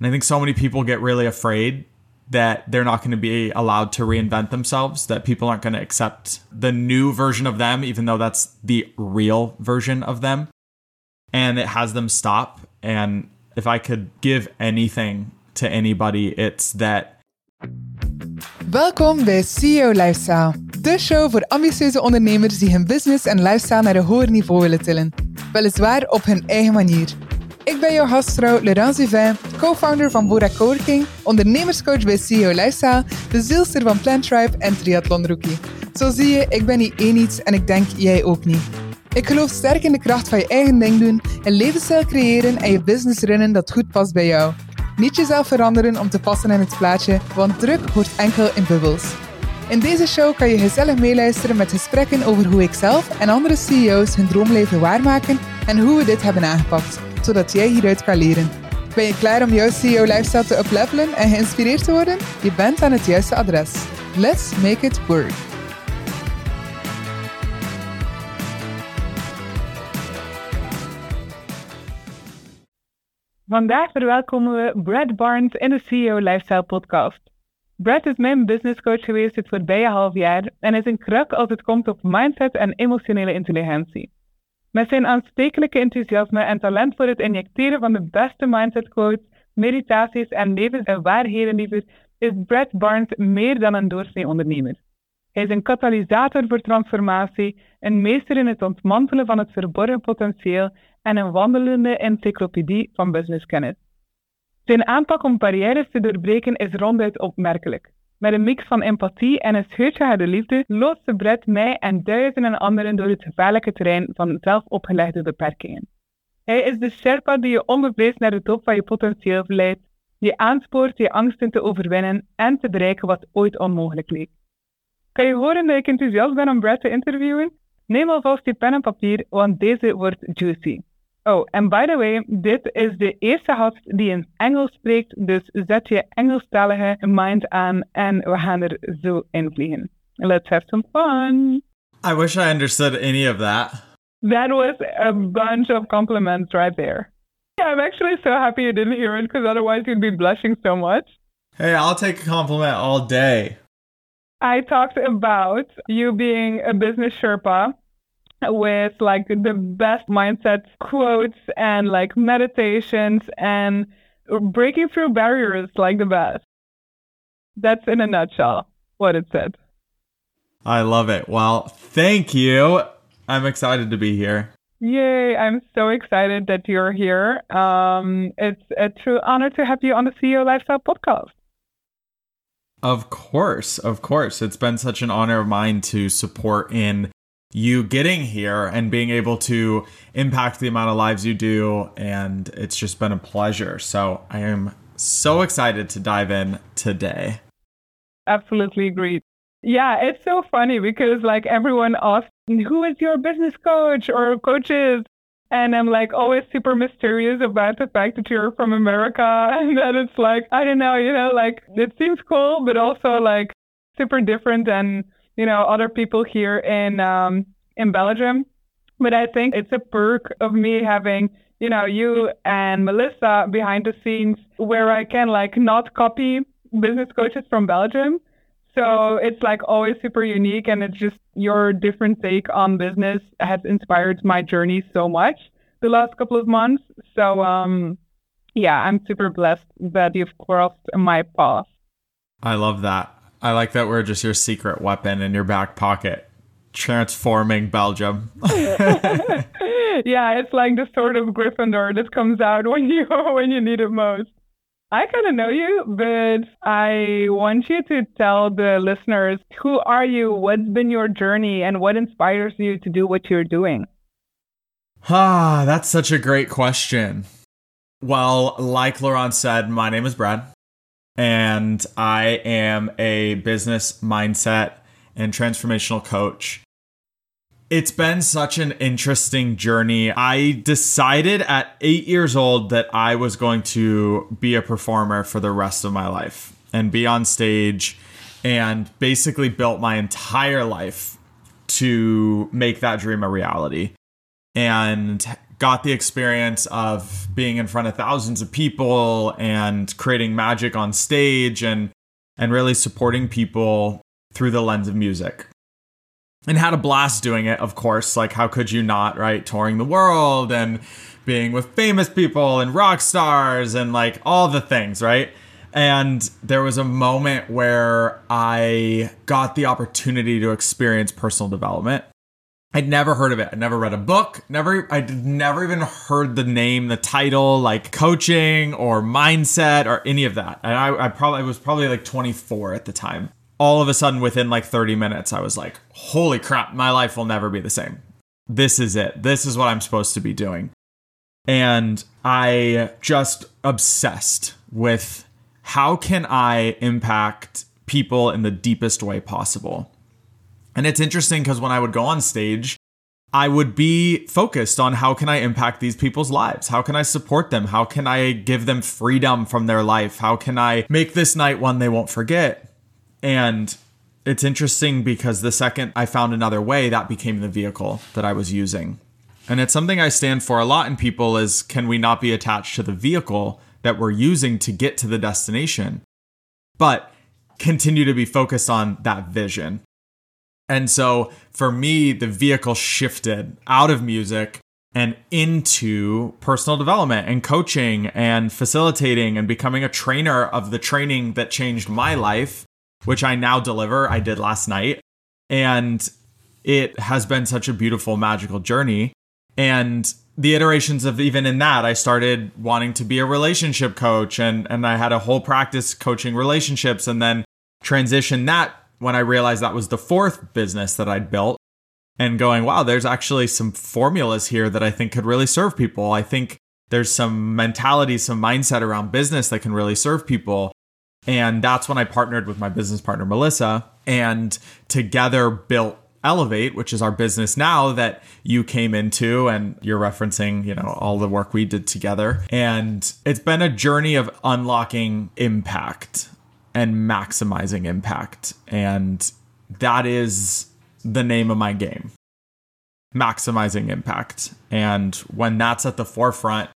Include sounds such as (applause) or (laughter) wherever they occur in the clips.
And I think so many people get really afraid that they're not going to be allowed to reinvent themselves, that people aren't going to accept the new version of them, even though that's the real version of them. And it has them stop. And if I could give anything to anybody, it's that. Welkom bij CEO Lifestyle, de show voor ambitieuze ondernemers die hun business en lifestyle naar een hoger niveau willen tillen. Weliswaar op hun eigen manier. Ik ben jouw gastvrouw Laurence Duvin, co-founder van Bora Coworking, ondernemerscoach bij CEO Lifestyle, de zielster van Plant Tribe en Triathlon Rookie. Zo zie je, ik ben niet één iets en ik denk jij ook niet. Ik geloof sterk in de kracht van je eigen ding doen, een levensstijl creëren en je business runnen dat goed past bij jou. Niet jezelf veranderen om te passen in het plaatje, want druk hoort enkel in bubbels. In deze show kan je gezellig meeluisteren met gesprekken over hoe ik zelf en andere CEO's hun droomleven waarmaken en hoe we dit hebben aangepakt zodat jij hieruit kan leren. Ben je klaar om jouw CEO lifestyle te uplevelen en geïnspireerd te worden? Je bent aan het juiste adres. Let's make it work. Vandaag verwelkomen we Brad Barnes in de CEO Lifestyle podcast. Brad is mijn business coach geweest het voorbije half jaar en is een kruk als het komt op mindset en emotionele intelligentie. Met zijn aanstekelijke enthousiasme en talent voor het injecteren van de beste mindset quotes, meditaties en levens- en waarheden is Brad Barnes meer dan een doorsnee ondernemer. Hij is een katalysator voor transformatie, een meester in het ontmantelen van het verborgen potentieel en een wandelende encyclopedie van businesskennis. Zijn aanpak om barrières te doorbreken is ronduit opmerkelijk. Met een mix van empathie en een scheurtje harde liefde loodste Brett mij en duizenden anderen door het gevaarlijke terrein van zelfopgelegde beperkingen. Hij is de Sherpa die je onbevreesd naar de top van je potentieel leidt, die aanspoort je angsten te overwinnen en te bereiken wat ooit onmogelijk leek. Kan je horen dat ik enthousiast ben om Brett te interviewen? Neem alvast je pen en papier, want deze wordt juicy. Oh, en by the way, dit is de eerste gast die in Engels spreekt, dus zet je Engelstalige mind aan en we gaan er zo in vliegen. Let's have some fun. I wish I understood any of that. That was a bunch of compliments right there. Yeah, I'm actually so happy you didn't hear it because otherwise you'd be blushing so much. Hey, I'll take a compliment all day. I talked about you being a business Sherpa with like the best mindset quotes and like meditations and breaking through barriers like the best. That's in a nutshell what it said. I love it. Well, thank you. I'm excited to be here. Yay, I'm so excited that you're here. Um, it's a true honor to have you on the CEO Lifestyle podcast. Of course, of course. It's been such an honor of mine to support in you getting here and being able to impact the amount of lives you do. And it's just been a pleasure. So I am so excited to dive in today. Absolutely agreed. Yeah, it's so funny because like everyone asks, who is your business coach or coaches? And I'm like always super mysterious about the fact that you're from America. (laughs) And that it's like, I don't know, you know, like it seems cool, but also like super different than you know, other people here in um, in Belgium. But I think it's a perk of me having, you know, you and Melissa behind the scenes where I can like not copy business coaches from Belgium. So it's like always super unique and it's just your different take on business has inspired my journey so much the last couple of months. So um yeah, I'm super blessed that you've crossed my path. I love that. I like that we're just your secret weapon in your back pocket, transforming Belgium. (laughs) yeah, it's like the sort of Gryffindor that comes out when you (laughs) when you need it most. I kind of know you, but I want you to tell the listeners who are you, what's been your journey, and what inspires you to do what you're doing. Ah, that's such a great question. Well, like Laurence said, my name is Brad and I am a business mindset and transformational coach. It's been such an interesting journey. I decided at eight years old that I was going to be a performer for the rest of my life and be on stage and basically built my entire life to make that dream a reality. And got the experience of being in front of thousands of people and creating magic on stage and and really supporting people through the lens of music. And had a blast doing it, of course. Like, how could you not, right? Touring the world and being with famous people and rock stars and like all the things, right? And there was a moment where I got the opportunity to experience personal development. I'd never heard of it. I never read a book. Never, I would never even heard the name, the title, like coaching or mindset or any of that. And I, I probably I was probably like 24 at the time. All of a sudden, within like 30 minutes, I was like, "Holy crap! My life will never be the same. This is it. This is what I'm supposed to be doing." And I just obsessed with how can I impact people in the deepest way possible and it's interesting because when I would go on stage, I would be focused on how can I impact these people's lives? How can I support them? How can I give them freedom from their life? How can I make this night one they won't forget? And it's interesting because the second I found another way, that became the vehicle that I was using. And it's something I stand for a lot in people is can we not be attached to the vehicle that we're using to get to the destination, but continue to be focused on that vision and so for me, the vehicle shifted out of music and into personal development and coaching and facilitating and becoming a trainer of the training that changed my life, which I now deliver. I did last night. And it has been such a beautiful, magical journey. And the iterations of even in that, I started wanting to be a relationship coach and, and I had a whole practice coaching relationships and then transitioned that when I realized that was the fourth business that I'd built and going, wow, there's actually some formulas here that I think could really serve people. I think there's some mentality, some mindset around business that can really serve people. And that's when I partnered with my business partner, Melissa, and together built Elevate, which is our business now that you came into and you're referencing, you know, all the work we did together. And it's been a journey of unlocking impact and maximizing impact. And that is the name of my game maximizing impact. And when that's at the forefront,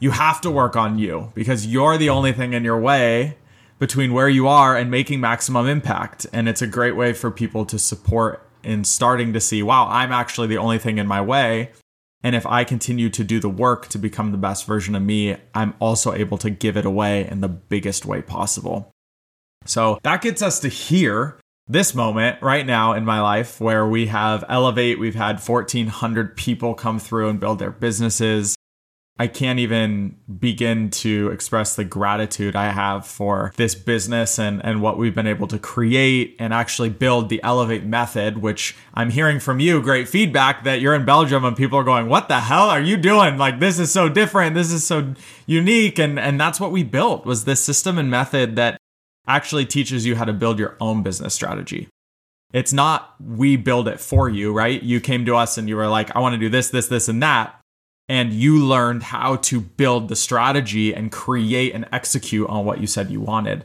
you have to work on you because you're the only thing in your way between where you are and making maximum impact. And it's a great way for people to support in starting to see, wow, I'm actually the only thing in my way. And if I continue to do the work to become the best version of me, I'm also able to give it away in the biggest way possible. So that gets us to here, this moment right now in my life where we have Elevate, we've had 1,400 people come through and build their businesses. I can't even begin to express the gratitude I have for this business and, and what we've been able to create and actually build the Elevate method, which I'm hearing from you great feedback that you're in Belgium and people are going, What the hell are you doing? Like this is so different. This is so unique. And and that's what we built was this system and method that actually teaches you how to build your own business strategy. It's not we build it for you, right? You came to us and you were like, I want to do this, this, this, and that. And you learned how to build the strategy and create and execute on what you said you wanted.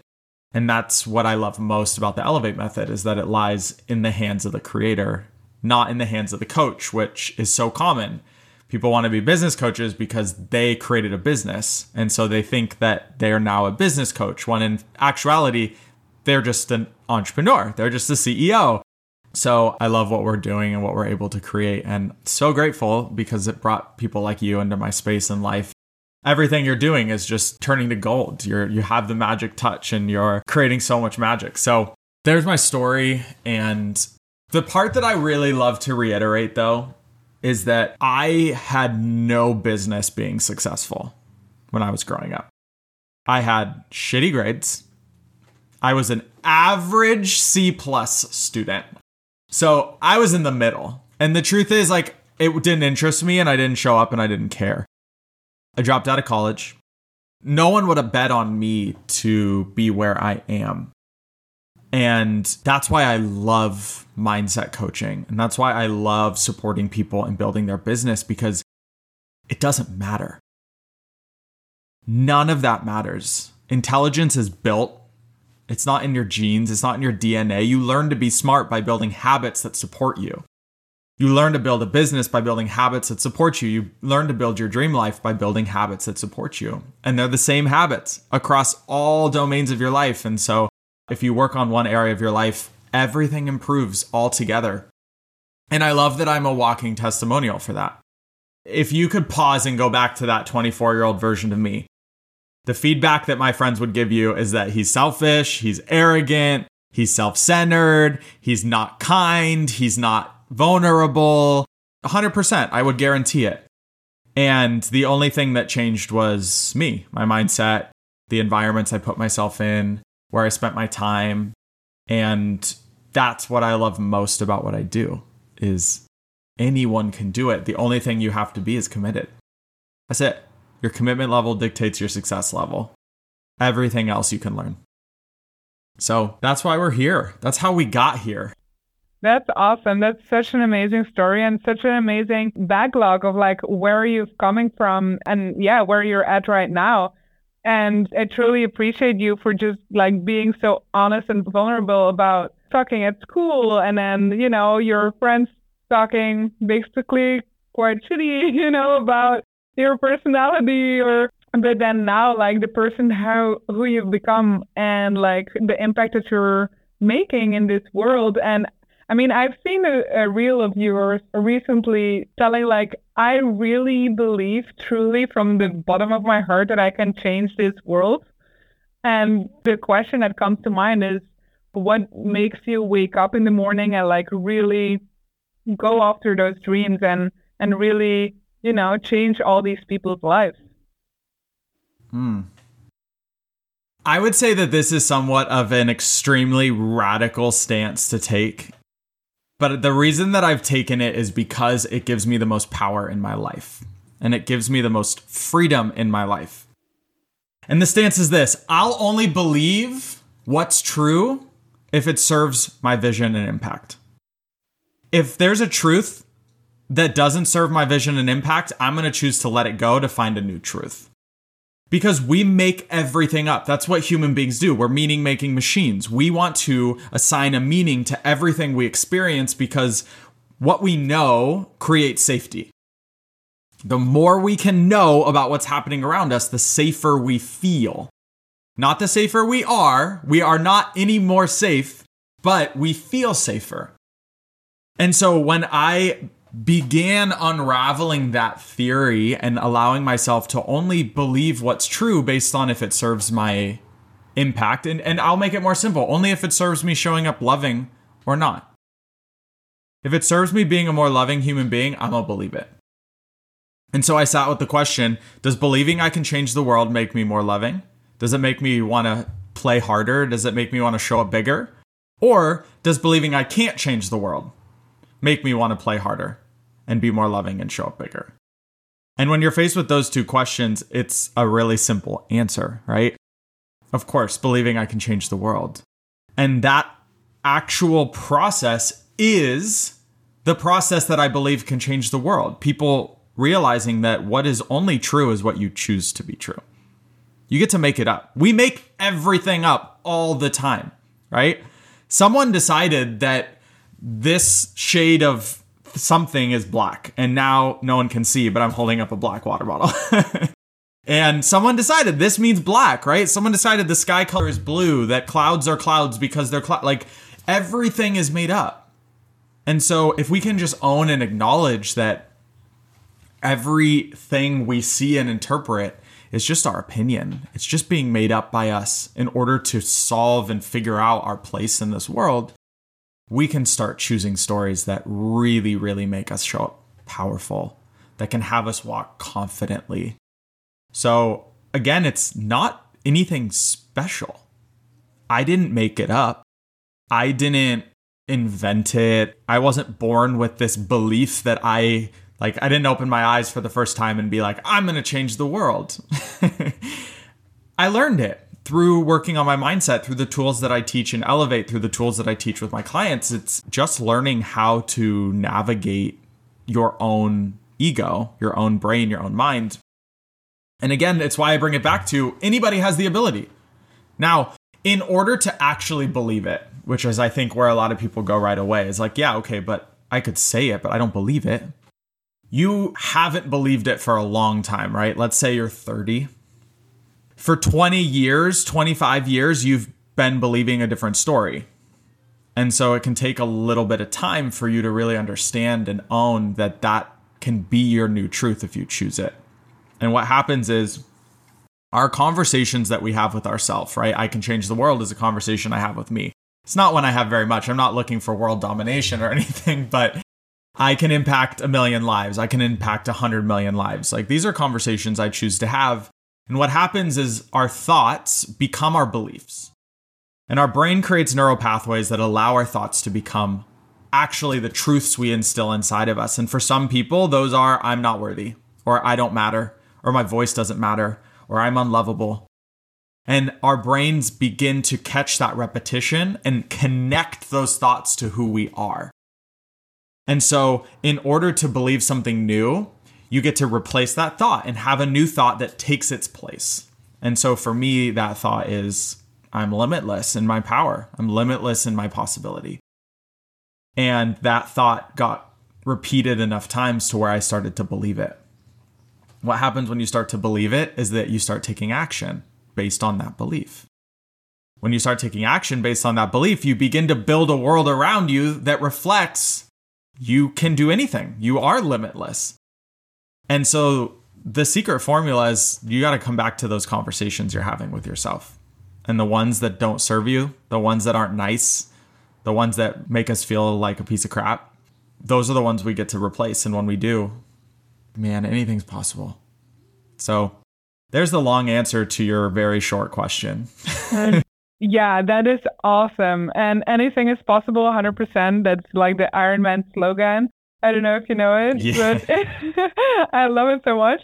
And that's what I love most about the Elevate method is that it lies in the hands of the creator, not in the hands of the coach, which is so common people want to be business coaches because they created a business. And so they think that they're now a business coach, when in actuality, they're just an entrepreneur, they're just a CEO. So I love what we're doing and what we're able to create. And so grateful because it brought people like you into my space and life. Everything you're doing is just turning to gold. You're you have the magic touch and you're creating so much magic. So there's my story. And the part that I really love to reiterate though is that I had no business being successful when I was growing up. I had shitty grades. I was an average C plus student. So I was in the middle. And the truth is, like, it didn't interest me and I didn't show up and I didn't care. I dropped out of college. No one would have bet on me to be where I am. And that's why I love mindset coaching. And that's why I love supporting people and building their business because it doesn't matter. None of that matters. Intelligence is built, it's not in your genes, it's not in your DNA. You learn to be smart by building habits that support you. You learn to build a business by building habits that support you. You learn to build your dream life by building habits that support you. And they're the same habits across all domains of your life. And so if you work on one area of your life, everything improves altogether. And I love that I'm a walking testimonial for that. If you could pause and go back to that 24 year old version of me, the feedback that my friends would give you is that he's selfish, he's arrogant, he's self centered, he's not kind, he's not vulnerable. 100%, I would guarantee it. And the only thing that changed was me, my mindset, the environments I put myself in, where I spent my time. And that's what I love most about what I do is anyone can do it. The only thing you have to be is committed. That's it. Your commitment level dictates your success level. Everything else you can learn. So that's why we're here. That's how we got here. That's awesome. That's such an amazing story and such an amazing backlog of like where you're coming from and yeah, where you're at right now. And I truly appreciate you for just like being so honest and vulnerable about talking at school and then, you know, your friends talking basically quite shitty, (laughs) you know, about your personality or but then now like the person how who you've become and like the impact that you're making in this world. And I mean, I've seen a, a reel of yours recently telling, like, I really believe truly from the bottom of my heart that I can change this world. And the question that comes to mind is what makes you wake up in the morning and, like, really go after those dreams and, and really, you know, change all these people's lives? Hmm. I would say that this is somewhat of an extremely radical stance to take but the reason that I've taken it is because it gives me the most power in my life and it gives me the most freedom in my life. And the stance is this I'll only believe what's true if it serves my vision and impact. If there's a truth that doesn't serve my vision and impact, I'm going to choose to let it go to find a new truth because we make everything up. That's what human beings do. We're meaning making machines. We want to assign a meaning to everything we experience because what we know creates safety. The more we can know about what's happening around us, the safer we feel. Not the safer we are. We are not any more safe, but we feel safer. And so when I began unraveling that theory and allowing myself to only believe what's true based on if it serves my impact. And, and I'll make it more simple only if it serves me showing up loving or not. If it serves me being a more loving human being, I'm gonna believe it. And so I sat with the question Does believing I can change the world make me more loving? Does it make me wanna play harder? Does it make me wanna show up bigger? Or does believing I can't change the world make me want to play harder and be more loving and show up bigger? And when you're faced with those two questions, it's a really simple answer, right? Of course, believing I can change the world. And that actual process is the process that I believe can change the world. People realizing that what is only true is what you choose to be true. You get to make it up. We make everything up all the time, right? Someone decided that this shade of something is black and now no one can see but i'm holding up a black water bottle. (laughs) And someone decided this means black right? Someone decided the sky color is blue that clouds are clouds because they're cl- like everything is made up. And so if we can just own and acknowledge that everything we see and interpret is just our opinion it's just being made up by us in order to solve and figure out our place in this world we can start choosing stories that really, really make us show up powerful, that can have us walk confidently. So, again, it's not anything special. I didn't make it up. I didn't invent it. I wasn't born with this belief that I like I didn't open my eyes for the first time and be like, I'm going to change the world. (laughs) I learned it through working on my mindset, through the tools that I teach and elevate, through the tools that I teach with my clients, it's just learning how to navigate your own ego, your own brain, your own mind. And again, it's why I bring it back to anybody has the ability. Now, in order to actually believe it, which is I think where a lot of people go right away, is like, yeah, okay, but I could say it, but I don't believe it. You haven't believed it for a long time, right? Let's say you're 30. For 20 years, 25 years, you've been believing a different story. And so it can take a little bit of time for you to really understand and own that that can be your new truth if you choose it. And what happens is our conversations that we have with ourselves, right? I can change the world is a conversation I have with me. It's not one I have very much. I'm not looking for world domination or (laughs) anything, but I can impact a million lives. I can impact a hundred million lives. Like these are conversations I choose to have. And what happens is our thoughts become our beliefs. And our brain creates neural pathways that allow our thoughts to become actually the truths we instill inside of us. And for some people, those are I'm not worthy, or I don't matter, or my voice doesn't matter, or I'm unlovable. And our brains begin to catch that repetition and connect those thoughts to who we are. And so, in order to believe something new, you get to replace that thought and have a new thought that takes its place. And so, for me, that thought is I'm limitless in my power, I'm limitless in my possibility. And that thought got repeated enough times to where I started to believe it. What happens when you start to believe it is that you start taking action based on that belief. When you start taking action based on that belief, you begin to build a world around you that reflects you can do anything. You are limitless. And so the secret formula is you got to come back to those conversations you're having with yourself. And the ones that don't serve you, the ones that aren't nice, the ones that make us feel like a piece of crap, those are the ones we get to replace. And when we do, man, anything's possible. So there's the long answer to your very short question. (laughs) yeah, that is awesome. And anything is possible 100%. That's like the Iron Man slogan. I don't know if you know it, yeah. but (laughs) I love it so much.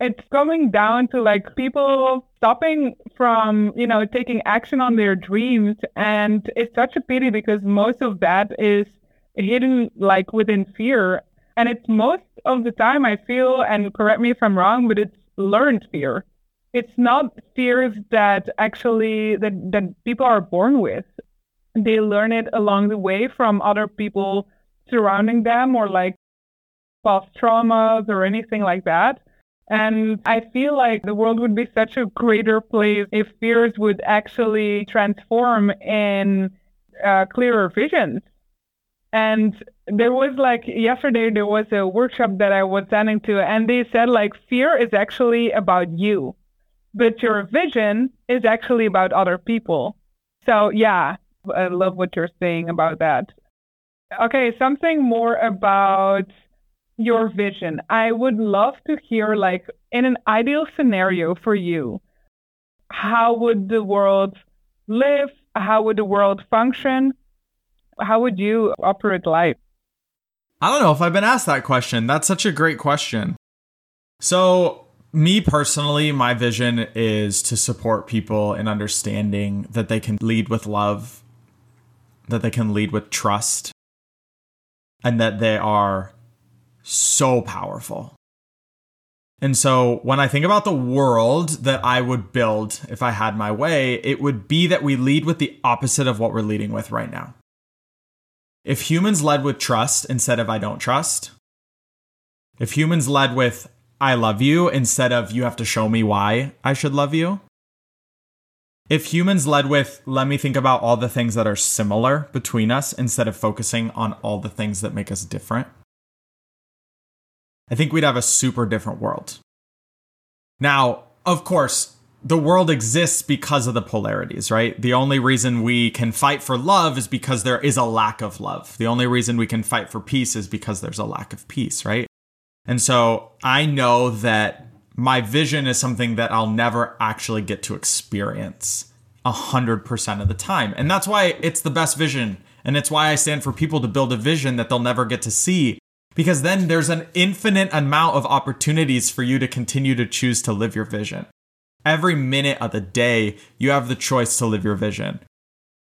It's coming down to like people stopping from, you know, taking action on their dreams. And it's such a pity because most of that is hidden like within fear. And it's most of the time I feel, and correct me if I'm wrong, but it's learned fear. It's not fears that actually that, that people are born with. They learn it along the way from other people surrounding them or like past traumas or anything like that. And I feel like the world would be such a greater place if fears would actually transform in uh, clearer visions. And there was like yesterday, there was a workshop that I was attending to, and they said like fear is actually about you, but your vision is actually about other people. So, yeah, I love what you're saying about that. Okay, something more about your vision. I would love to hear, like, in an ideal scenario for you, how would the world live? How would the world function? How would you operate life? I don't know if I've been asked that question. That's such a great question. So, me personally, my vision is to support people in understanding that they can lead with love, that they can lead with trust, and that they are so powerful. And so when I think about the world that I would build if I had my way, it would be that we lead with the opposite of what we're leading with right now. If humans led with trust instead of I don't trust, if humans led with I love you instead of you have to show me why I should love you, if humans led with let me think about all the things that are similar between us instead of focusing on all the things that make us different, I think we'd have a super different world. Now, of course, the world exists because of the polarities, right? The only reason we can fight for love is because there is a lack of love. The only reason we can fight for peace is because there's a lack of peace, right? And so I know that my vision is something that I'll never actually get to experience 100% of the time. And that's why it's the best vision. And it's why I stand for people to build a vision that they'll never get to see because then there's an infinite amount of opportunities for you to continue to choose to live your vision. Every minute of the day, you have the choice to live your vision.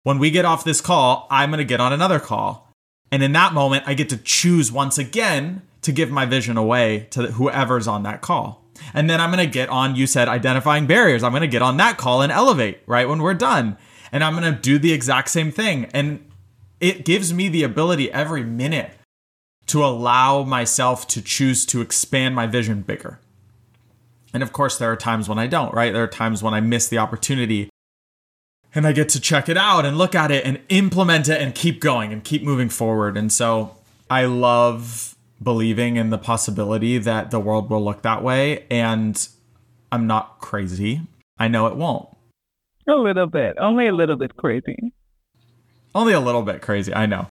When we get off this call, I'm going to get on another call. And in that moment, I get to choose once again to give my vision away to whoever's on that call. And then I'm going to get on, you said identifying barriers. I'm going to get on that call and elevate right when we're done. And I'm going to do the exact same thing. And it gives me the ability every minute to allow myself to choose to expand my vision bigger. And of course, there are times when I don't, right? There are times when I miss the opportunity and I get to check it out and look at it and implement it and keep going and keep moving forward. And so I love believing in the possibility that the world will look that way. And I'm not crazy. I know it won't. A little bit, only a little bit crazy. Only a little bit crazy, I know.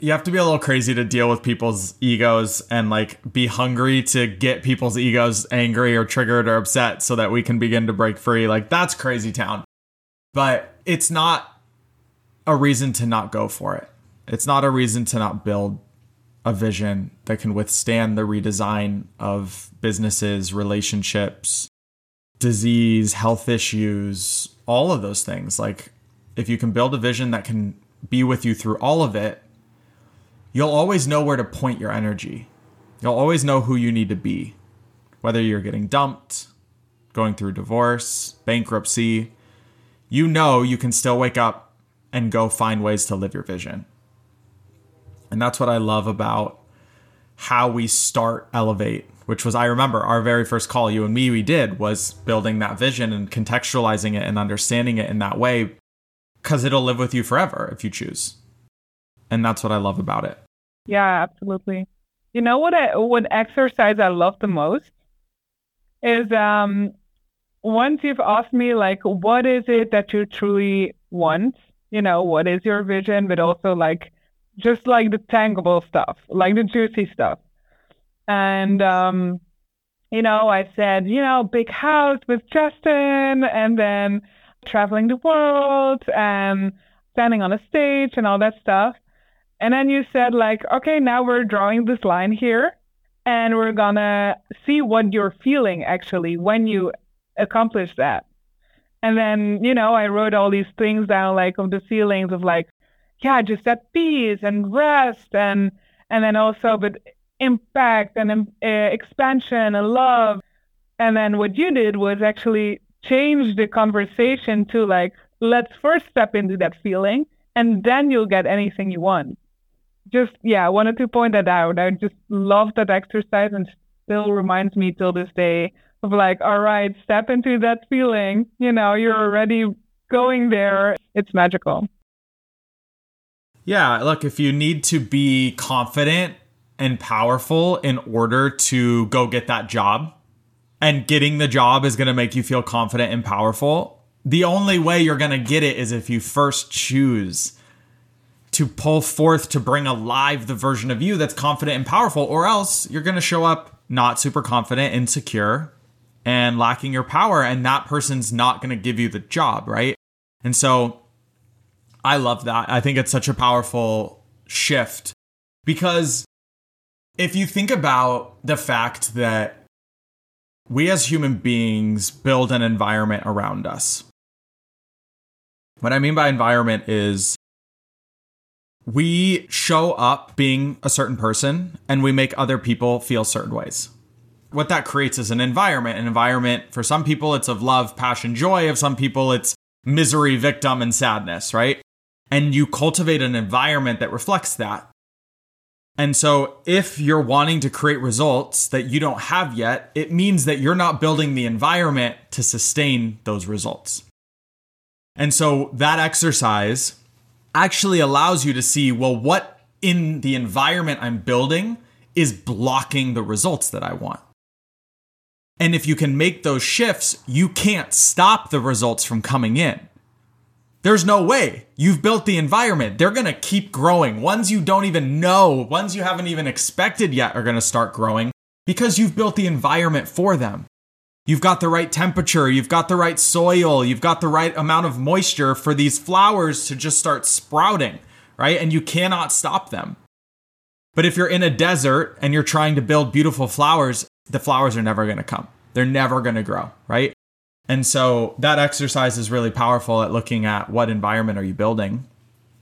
You have to be a little crazy to deal with people's egos and like be hungry to get people's egos angry or triggered or upset so that we can begin to break free. Like that's crazy town. But it's not a reason to not go for it. It's not a reason to not build a vision that can withstand the redesign of businesses, relationships, disease, health issues, all of those things. Like, if you can build a vision that can be with you through all of it, you'll always know where to point your energy. You'll always know who you need to be, whether you're getting dumped, going through divorce, bankruptcy. You know you can still wake up and go find ways to live your vision. And that's what I love about how we start Elevate which was I remember our very first call you and me we did was building that vision and contextualizing it and understanding it in that way cuz it'll live with you forever if you choose. And that's what I love about it. Yeah, absolutely. You know what I, what exercise I love the most is um once you've asked me like what is it that you truly want, you know, what is your vision, but also like just like the tangible stuff, like the juicy stuff and um, you know, I said, you know, big house with Justin, and then traveling the world and standing on a stage and all that stuff. And then you said, like, okay, now we're drawing this line here, and we're gonna see what you're feeling actually when you accomplish that. And then, you know, I wrote all these things down, like of the feelings of like, yeah, just at peace and rest, and and then also, but impact and uh, expansion and love. And then what you did was actually change the conversation to like, let's first step into that feeling and then you'll get anything you want. Just, yeah, I wanted to point that out. I just love that exercise and still reminds me till this day of like, all right, step into that feeling. You know, you're already going there. It's magical. Yeah, look, if you need to be confident and powerful in order to go get that job. And getting the job is going to make you feel confident and powerful. The only way you're going to get it is if you first choose to pull forth to bring alive the version of you that's confident and powerful, or else you're going to show up not super confident, insecure, and lacking your power. And that person's not going to give you the job, right? And so I love that. I think it's such a powerful shift because if you think about the fact that we as human beings build an environment around us, what I mean by environment is we show up being a certain person and we make other people feel certain ways. What that creates is an environment. An environment for some people, it's of love, passion, joy. Of some people, it's misery, victim, and sadness, right? And you cultivate an environment that reflects that. And so, if you're wanting to create results that you don't have yet, it means that you're not building the environment to sustain those results. And so, that exercise actually allows you to see well, what in the environment I'm building is blocking the results that I want. And if you can make those shifts, you can't stop the results from coming in. There's no way. You've built the environment. They're going to keep growing. Ones you don't even know, ones you haven't even expected yet are going to start growing because you've built the environment for them. You've got the right temperature, you've got the right soil, you've got the right amount of moisture for these flowers to just start sprouting, right? And you cannot stop them. But if you're in a desert and you're trying to build beautiful flowers, the flowers are never going to come. They're never going to grow, right? And so that exercise is really powerful at looking at what environment are you building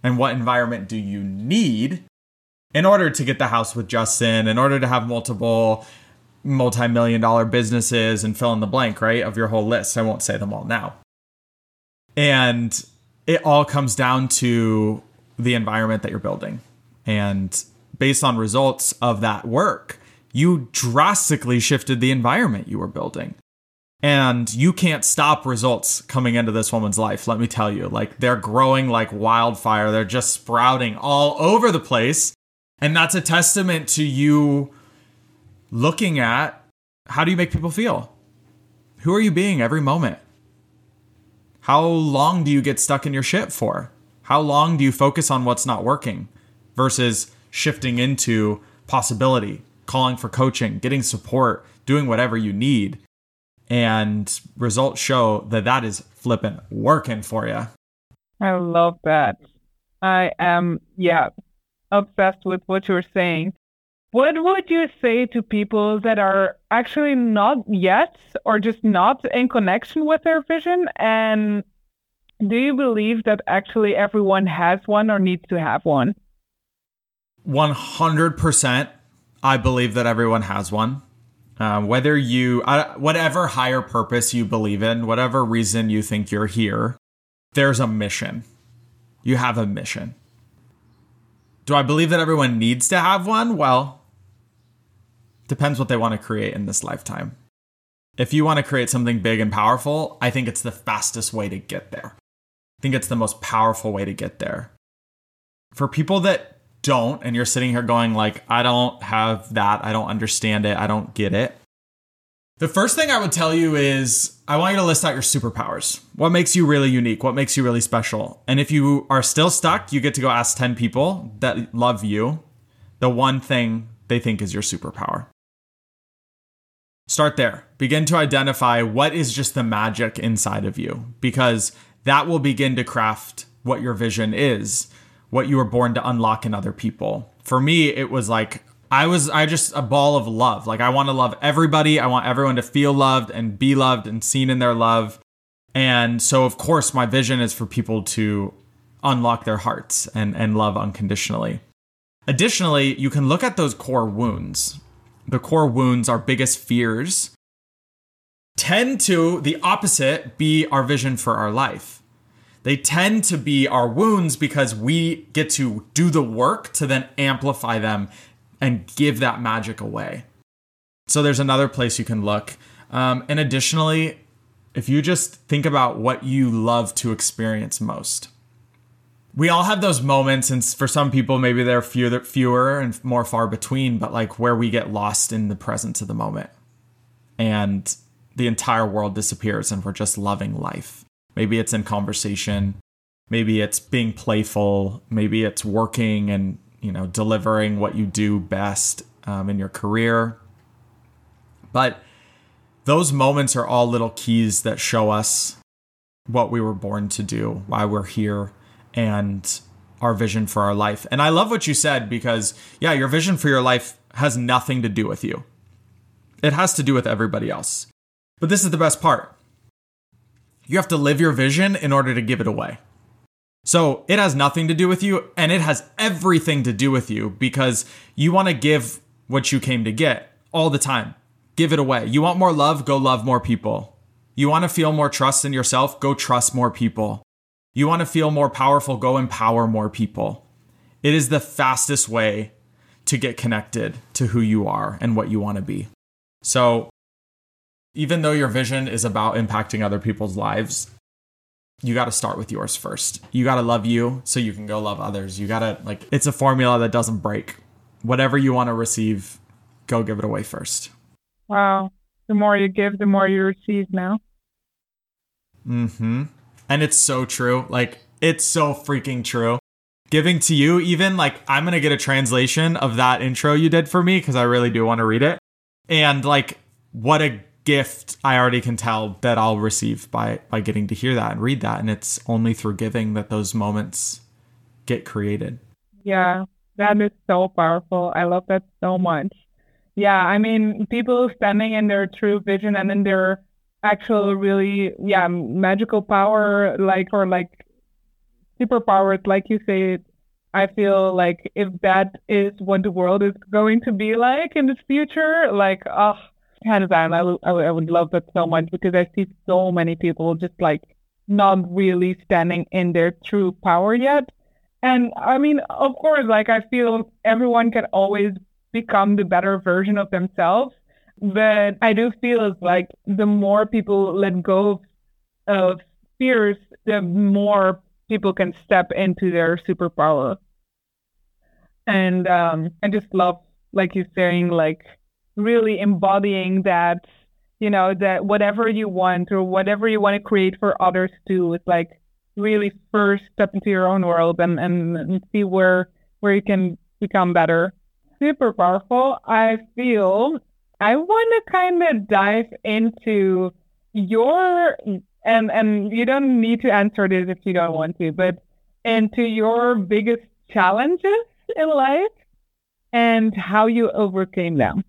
and what environment do you need in order to get the house with Justin, in order to have multiple multi million dollar businesses and fill in the blank, right, of your whole list. I won't say them all now. And it all comes down to the environment that you're building and based on results of that work, you drastically shifted the environment you were building. And you can't stop results coming into this woman's life, let me tell you. Like they're growing like wildfire, they're just sprouting all over the place. And that's a testament to you looking at how do you make people feel? Who are you being every moment? How long do you get stuck in your shit for? How long do you focus on what's not working versus shifting into possibility, calling for coaching, getting support, doing whatever you need? And results show that that is flipping working for you. I love that. I am, yeah, obsessed with what you're saying. What would you say to people that are actually not yet or just not in connection with their vision? And do you believe that actually everyone has one or needs to have one? 100%. I believe that everyone has one. Uh, whether you, uh, whatever higher purpose you believe in, whatever reason you think you're here, there's a mission. You have a mission. Do I believe that everyone needs to have one? Well, Depends what they want to create in this lifetime. If you want to create something big and powerful, I think it's the fastest way to get there. I think it's the most powerful way to get there. For people that don't, and you're sitting here going, like, I don't have that, I don't understand it, I don't get it. The first thing I would tell you is I want you to list out your superpowers. What makes you really unique? What makes you really special? And if you are still stuck, you get to go ask 10 people that love you the one thing they think is your superpower. Start there. Begin to identify what is just the magic inside of you because that will begin to craft what your vision is, what you were born to unlock in other people. For me, it was like I was I just a ball of love. Like I want to love everybody. I want everyone to feel loved and be loved and seen in their love. And so of course my vision is for people to unlock their hearts and and love unconditionally. Additionally, you can look at those core wounds the core wounds, our biggest fears, tend to, the opposite, be our vision for our life. They tend to be our wounds because we get to do the work to then amplify them and give that magic away. So there's another place you can look. Um, and additionally, if you just think about what you love to experience most, we all have those moments and for some people maybe they're fewer, fewer and more far between but like where we get lost in the presence of the moment and the entire world disappears and we're just loving life maybe it's in conversation. Maybe it's being playful. Maybe it's working and you know delivering what you do best um, in your career. But those moments are all little keys that show us what we were born to do why we're here and our vision for our life. And I love what you said because, yeah, your vision for your life has nothing to do with you, it has to do with everybody else. But this is the best part you have to live your vision in order to give it away. So it has nothing to do with you, and it has everything to do with you because you want to give what you came to get all the time. Give it away. You want more love? Go love more people. You want to feel more trust in yourself? Go trust more people. You want to feel more powerful, go empower more people. It is the fastest way to get connected to who you are and what you want to be. So, even though your vision is about impacting other people's lives, you got to start with yours first. You got to love you so you can go love others. You got to, like, it's a formula that doesn't break. Whatever you want to receive, go give it away first. Wow. The more you give, the more you receive now. Mm hmm and it's so true. Like it's so freaking true. Giving to you, even like I'm gonna get a translation of that intro you did for me because I really do want to read it. And like, what a gift I already can tell that I'll receive by by getting to hear that and read that. And it's only through giving that those moments get created. Yeah, that is so powerful. I love that so much. Yeah, I mean, people standing in their true vision and in their actual really yeah magical power like or like superpowers like you say i feel like if that is what the world is going to be like in the future like oh hands down I, I would love that so much because i see so many people just like not really standing in their true power yet And I mean, of course, like I feel everyone can always become the better version of themselves. But I do feel like the more people let go of fears, the more people can step into their superpower. And um, I just love, like you're saying, like really embodying that, you know, that whatever you want or whatever you want to create for others too, it's like really first step into your own world and, and, and see where where you can become better. Super powerful. I feel I want to kind of dive into your and and you don't need to answer this if you don't want to, but into your biggest challenges in life and how you overcame them.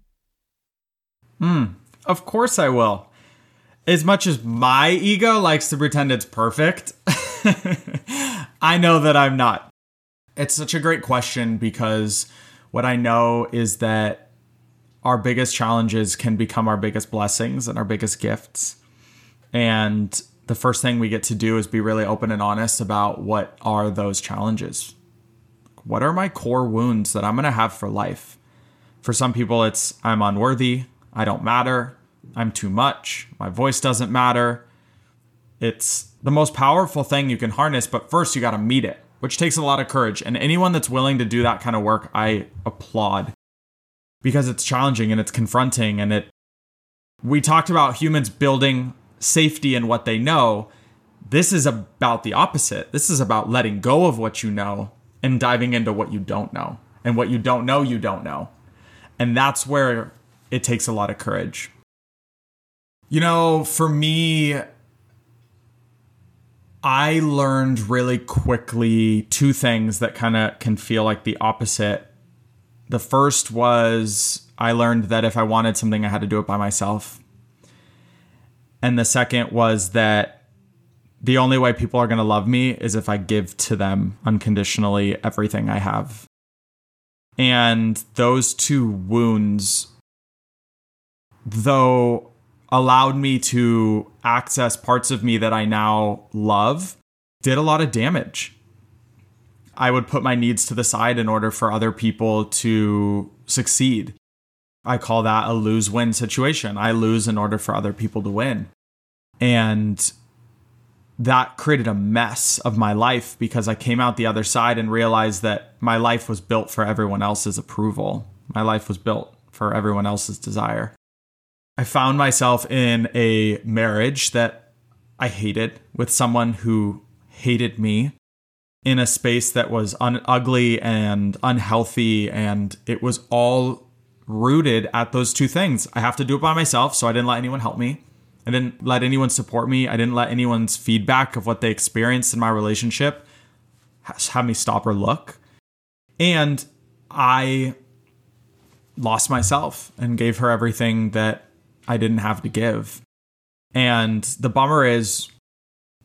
Hmm. Of course I will. As much as my ego likes to pretend it's perfect, (laughs) I know that I'm not. It's such a great question because what I know is that our biggest challenges can become our biggest blessings and our biggest gifts. And the first thing we get to do is be really open and honest about what are those challenges. What are my core wounds that I'm going to have for life? For some people, it's I'm unworthy, I don't matter, I'm too much, my voice doesn't matter. It's the most powerful thing you can harness, but first you got to meet it, which takes a lot of courage. And anyone that's willing to do that kind of work, I applaud because it's challenging and it's confronting and it we talked about humans building safety in what they know. This is about the opposite. This is about letting go of what you know and diving into what you don't know. And what you don't know, you don't know. And that's where it takes a lot of courage. You know, for me, I learned really quickly two things that kind of can feel like the opposite. The first was I learned that if I wanted something, I had to do it by myself. And the second was that the only way people are going to love me is if I give to them unconditionally everything I have. And those two wounds, though allowed me to access parts of me that I now love did a lot of damage. I would put my needs to the side in order for other people to succeed. I call that a lose win situation. I lose in order for other people to win. And that created a mess of my life because I came out the other side and realized that my life was built for everyone else's approval. My life was built for everyone else's desire. I found myself in a marriage that I hated with someone who hated me in a space that was un- ugly and unhealthy. And it was all rooted at those two things. I have to do it by myself, so I didn't let anyone help me. I didn't let anyone support me. I didn't let anyone's feedback of what they experienced in my relationship have me stop or look. And I lost myself and gave her everything that I didn't have to give. And the bummer is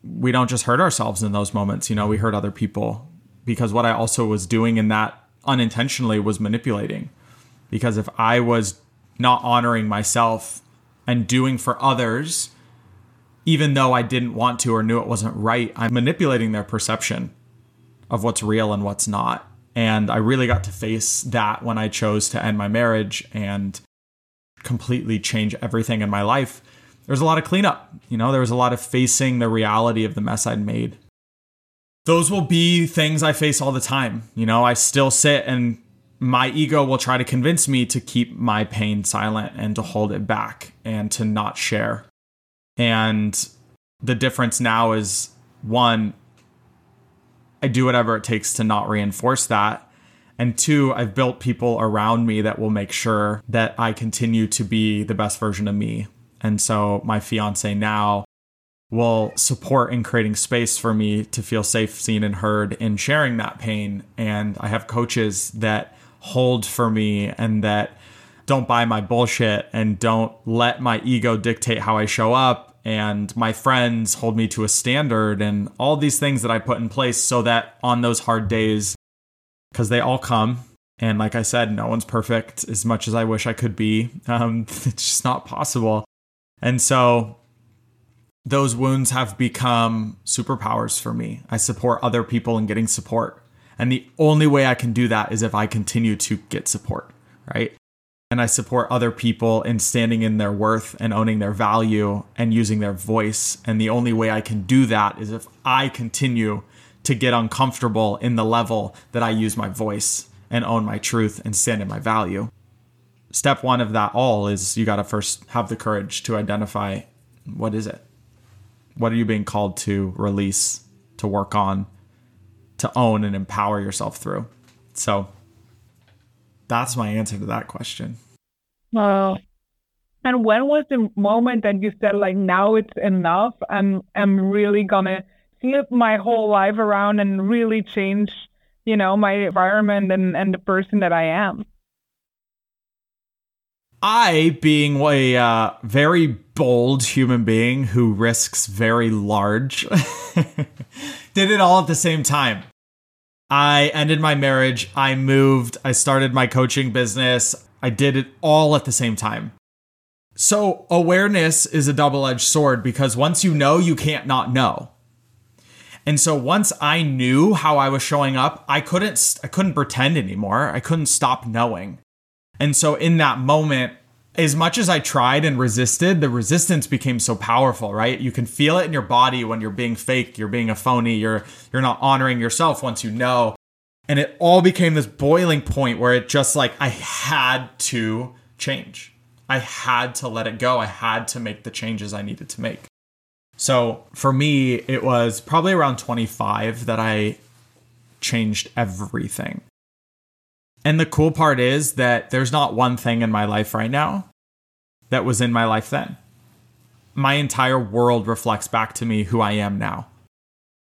we don't just hurt ourselves in those moments, you know, we hurt other people because what I also was doing in that unintentionally was manipulating. Because if I was not honoring myself and doing for others, even though I didn't want to or knew it wasn't right, I'm manipulating their perception of what's real and what's not. And I really got to face that when I chose to end my marriage and completely change everything in my life, there was a lot of cleanup. You know, there was a lot of facing the reality of the mess I'd made. Those will be things I face all the time. You know, I still sit and my ego will try to convince me to keep my pain silent and to hold it back and to not share. And the difference now is one, I do whatever it takes to not reinforce that. And two, I've built people around me that will make sure that I continue to be the best version of me. And so my fiance now will support in creating space for me to feel safe, seen, and heard in sharing that pain. And I have coaches that hold for me and that don't buy my bullshit and don't let my ego dictate how I show up. And my friends hold me to a standard and all these things that I put in place so that on those hard days, because they all come. And like I said, no one's perfect as much as I wish I could be. (laughs) Um, it's just not possible. And so those wounds have become superpowers for me. I support other people in getting support. And the only way I can do that is if I continue to get support, right? And I support other people in standing in their worth and owning their value and using their voice. And the only way I can do that is if I continue to get uncomfortable in the level that I use my voice and own my truth and stand in my value. Step one of that all is you got to first have the courage to identify what is it? What are you being called to release, to work on, to own and empower yourself through? So that's my answer to that question. Well, and when was the moment that you said like now it's enough and I'm really gonna flip my whole life around and really change, you know, my environment and, and the person that I am? I, being a uh, very bold human being who risks very large, (laughs) did it all at the same time. I ended my marriage, I moved, I started my coaching business, I did it all at the same time. So, awareness is a double edged sword because once you know, you can't not know. And so once I knew how I was showing up, I couldn't I couldn't pretend anymore. I couldn't stop knowing. And so in that moment, as much as I tried and resisted, the resistance became so powerful, right? You can feel it in your body when you're being fake, you're being a phony, you're you're not honoring yourself once you know. And it all became this boiling point where it just like I had to change. I had to let it go. I had to make the changes I needed to make. So for me, it was probably around 25 that I changed everything. And the cool part is that there's not one thing in my life right now that was in my life then. My entire world reflects back to me who I am now.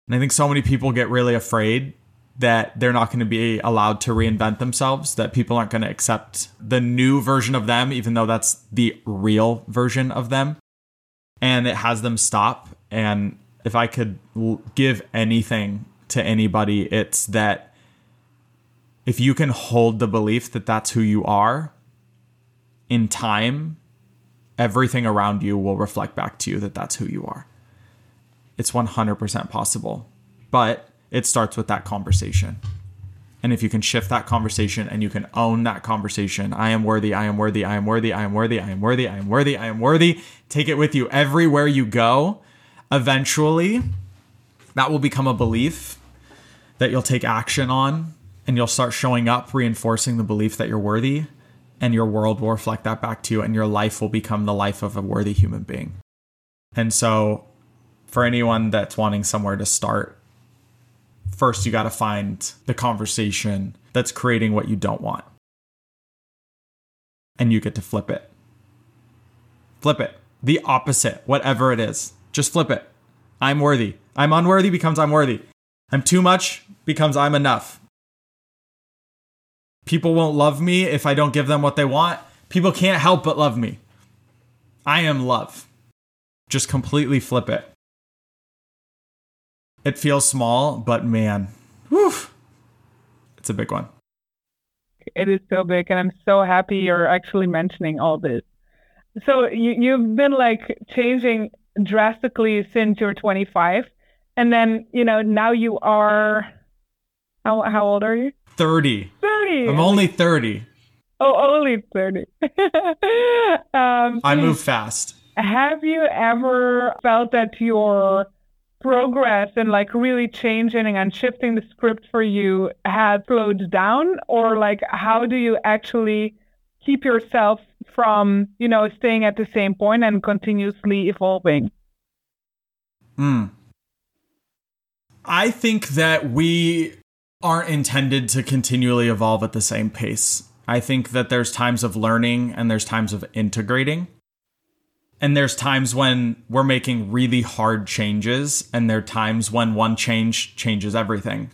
And I think so many people get really afraid that they're not going to be allowed to reinvent themselves, that people aren't going to accept the new version of them, even though that's the real version of them. And it has them stop. And if I could give anything to anybody, it's that if you can hold the belief that that's who you are in time, everything around you will reflect back to you that that's who you are. It's 100% possible. But it starts with that conversation. And if you can shift that conversation and you can own that conversation, I am worthy, I am worthy, I am worthy, I am worthy, I am worthy, I am worthy, I am worthy, take it with you everywhere you go. Eventually, that will become a belief that you'll take action on and you'll start showing up, reinforcing the belief that you're worthy, and your world will reflect that back to you, and your life will become the life of a worthy human being. And so, for anyone that's wanting somewhere to start, first you got to find the conversation that's creating what you don't want. And you get to flip it. Flip it. The opposite, whatever it is. Just flip it. I'm worthy. I'm unworthy becomes I'm worthy. I'm too much becomes I'm enough. People won't love me if I don't give them what they want. People can't help but love me. I am love. Just completely flip it. It feels small, but man, whew, it's a big one. It is so big, and I'm so happy you're actually mentioning all this. So you you've been like changing drastically since you're 25, and then you know now you are. How how old are you? 30. 30. I'm only 30. Oh, only 30. (laughs) um, I move fast. Have you ever felt that your progress and like really changing and shifting the script for you had slowed down? Or like, how do you actually keep yourself from, you know, staying at the same point and continuously evolving? Hmm. I think that we aren't intended to continually evolve at the same pace. I think that there's times of learning and there's times of integrating. And there's times when we're making really hard changes, and there are times when one change changes everything.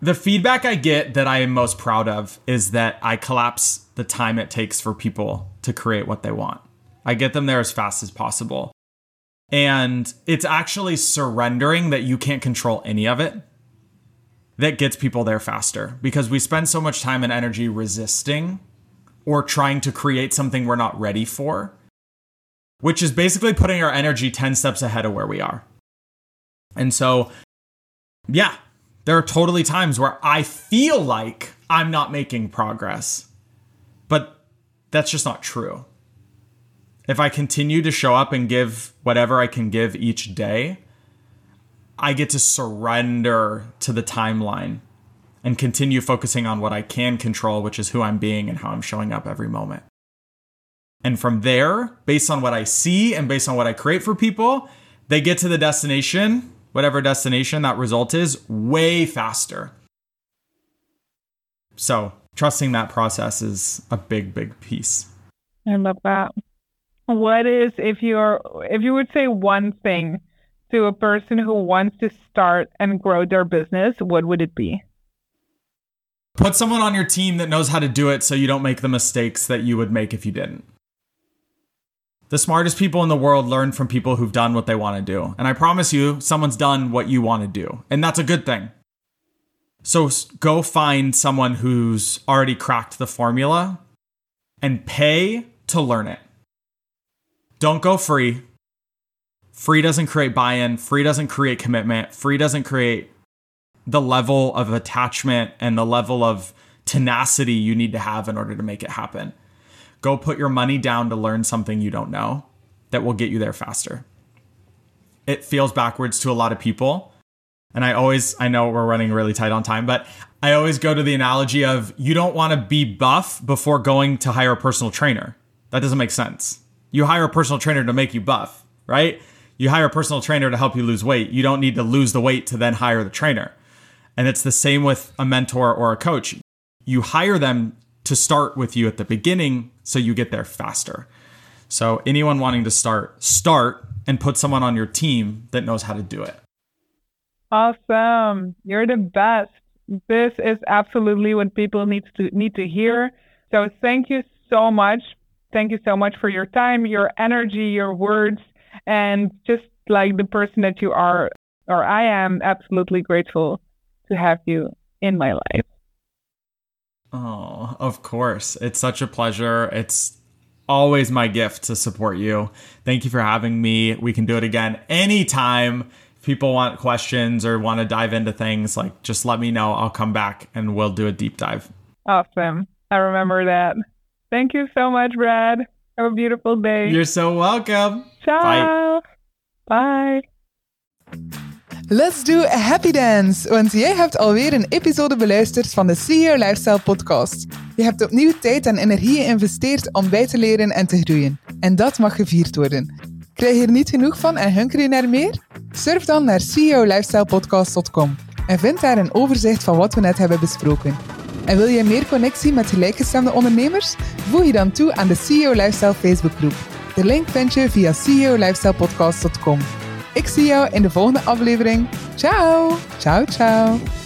The feedback I get that I am most proud of is that I collapse the time it takes for people to create what they want. I get them there as fast as possible. And it's actually surrendering that you can't control any of it that gets people there faster because we spend so much time and energy resisting or trying to create something we're not ready for, which is basically putting our energy 10 steps ahead of where we are. And so, yeah, There are totally times where I feel like I'm not making progress, but that's just not true. If I continue to show up and give whatever I can give each day, I get to surrender to the timeline and continue focusing on what I can control, which is who I'm being and how I'm showing up every moment. And from there, based on what I see and based on what I create for people, they get to the destination, whatever destination that result is, way faster. So, trusting that process is a big, big piece. I love that. What is if you're if you would say one thing to a person who wants to start and grow their business, what would it be? Put someone on your team that knows how to do it so you don't make the mistakes that you would make if you didn't. The smartest people in the world learn from people who've done what they want to do. And I promise you, someone's done what you want to do. And that's a good thing. So go find someone who's already cracked the formula and pay to learn it. Don't go free. Free doesn't create buy in, free doesn't create commitment, free doesn't create the level of attachment and the level of tenacity you need to have in order to make it happen. Go put your money down to learn something you don't know that will get you there faster. It feels backwards to a lot of people. And I always, I know we're running really tight on time, but I always go to the analogy of you don't want to be buff before going to hire a personal trainer. That doesn't make sense. You hire a personal trainer to make you buff, right? You hire a personal trainer to help you lose weight. You don't need to lose the weight to then hire the trainer. And it's the same with a mentor or a coach. You hire them to start with you at the beginning so you get there faster. So, anyone wanting to start, start and put someone on your team that knows how to do it. Awesome. You're the best. This is absolutely what people need to need to hear. So, thank you so much. Thank you so much for your time, your energy, your words, and just like the person that you are or I am absolutely grateful to have you in my life. Oh, of course. It's such a pleasure. It's always my gift to support you. Thank you for having me. We can do it again anytime. If people want questions or want to dive into things, like just let me know. I'll come back and we'll do a deep dive. Awesome. I remember that. Thank you so much, Brad. Have a beautiful day. You're so welcome. Ciao. Bye. Bye. Let's do a happy dance, want jij hebt alweer een episode beluisterd van de CEO Lifestyle podcast. Je hebt opnieuw tijd en energie geïnvesteerd om bij te leren en te groeien. En dat mag gevierd worden. Krijg je er niet genoeg van en hunker je naar meer? Surf dan naar ceolifestylepodcast.com en vind daar een overzicht van wat we net hebben besproken. En wil je meer connectie met gelijkgestemde ondernemers? Voeg je dan toe aan de CEO Lifestyle Facebookgroep. De link vind je via ceolifestylepodcast.com. Ik zie jou in de volgende aflevering. Ciao, ciao, ciao.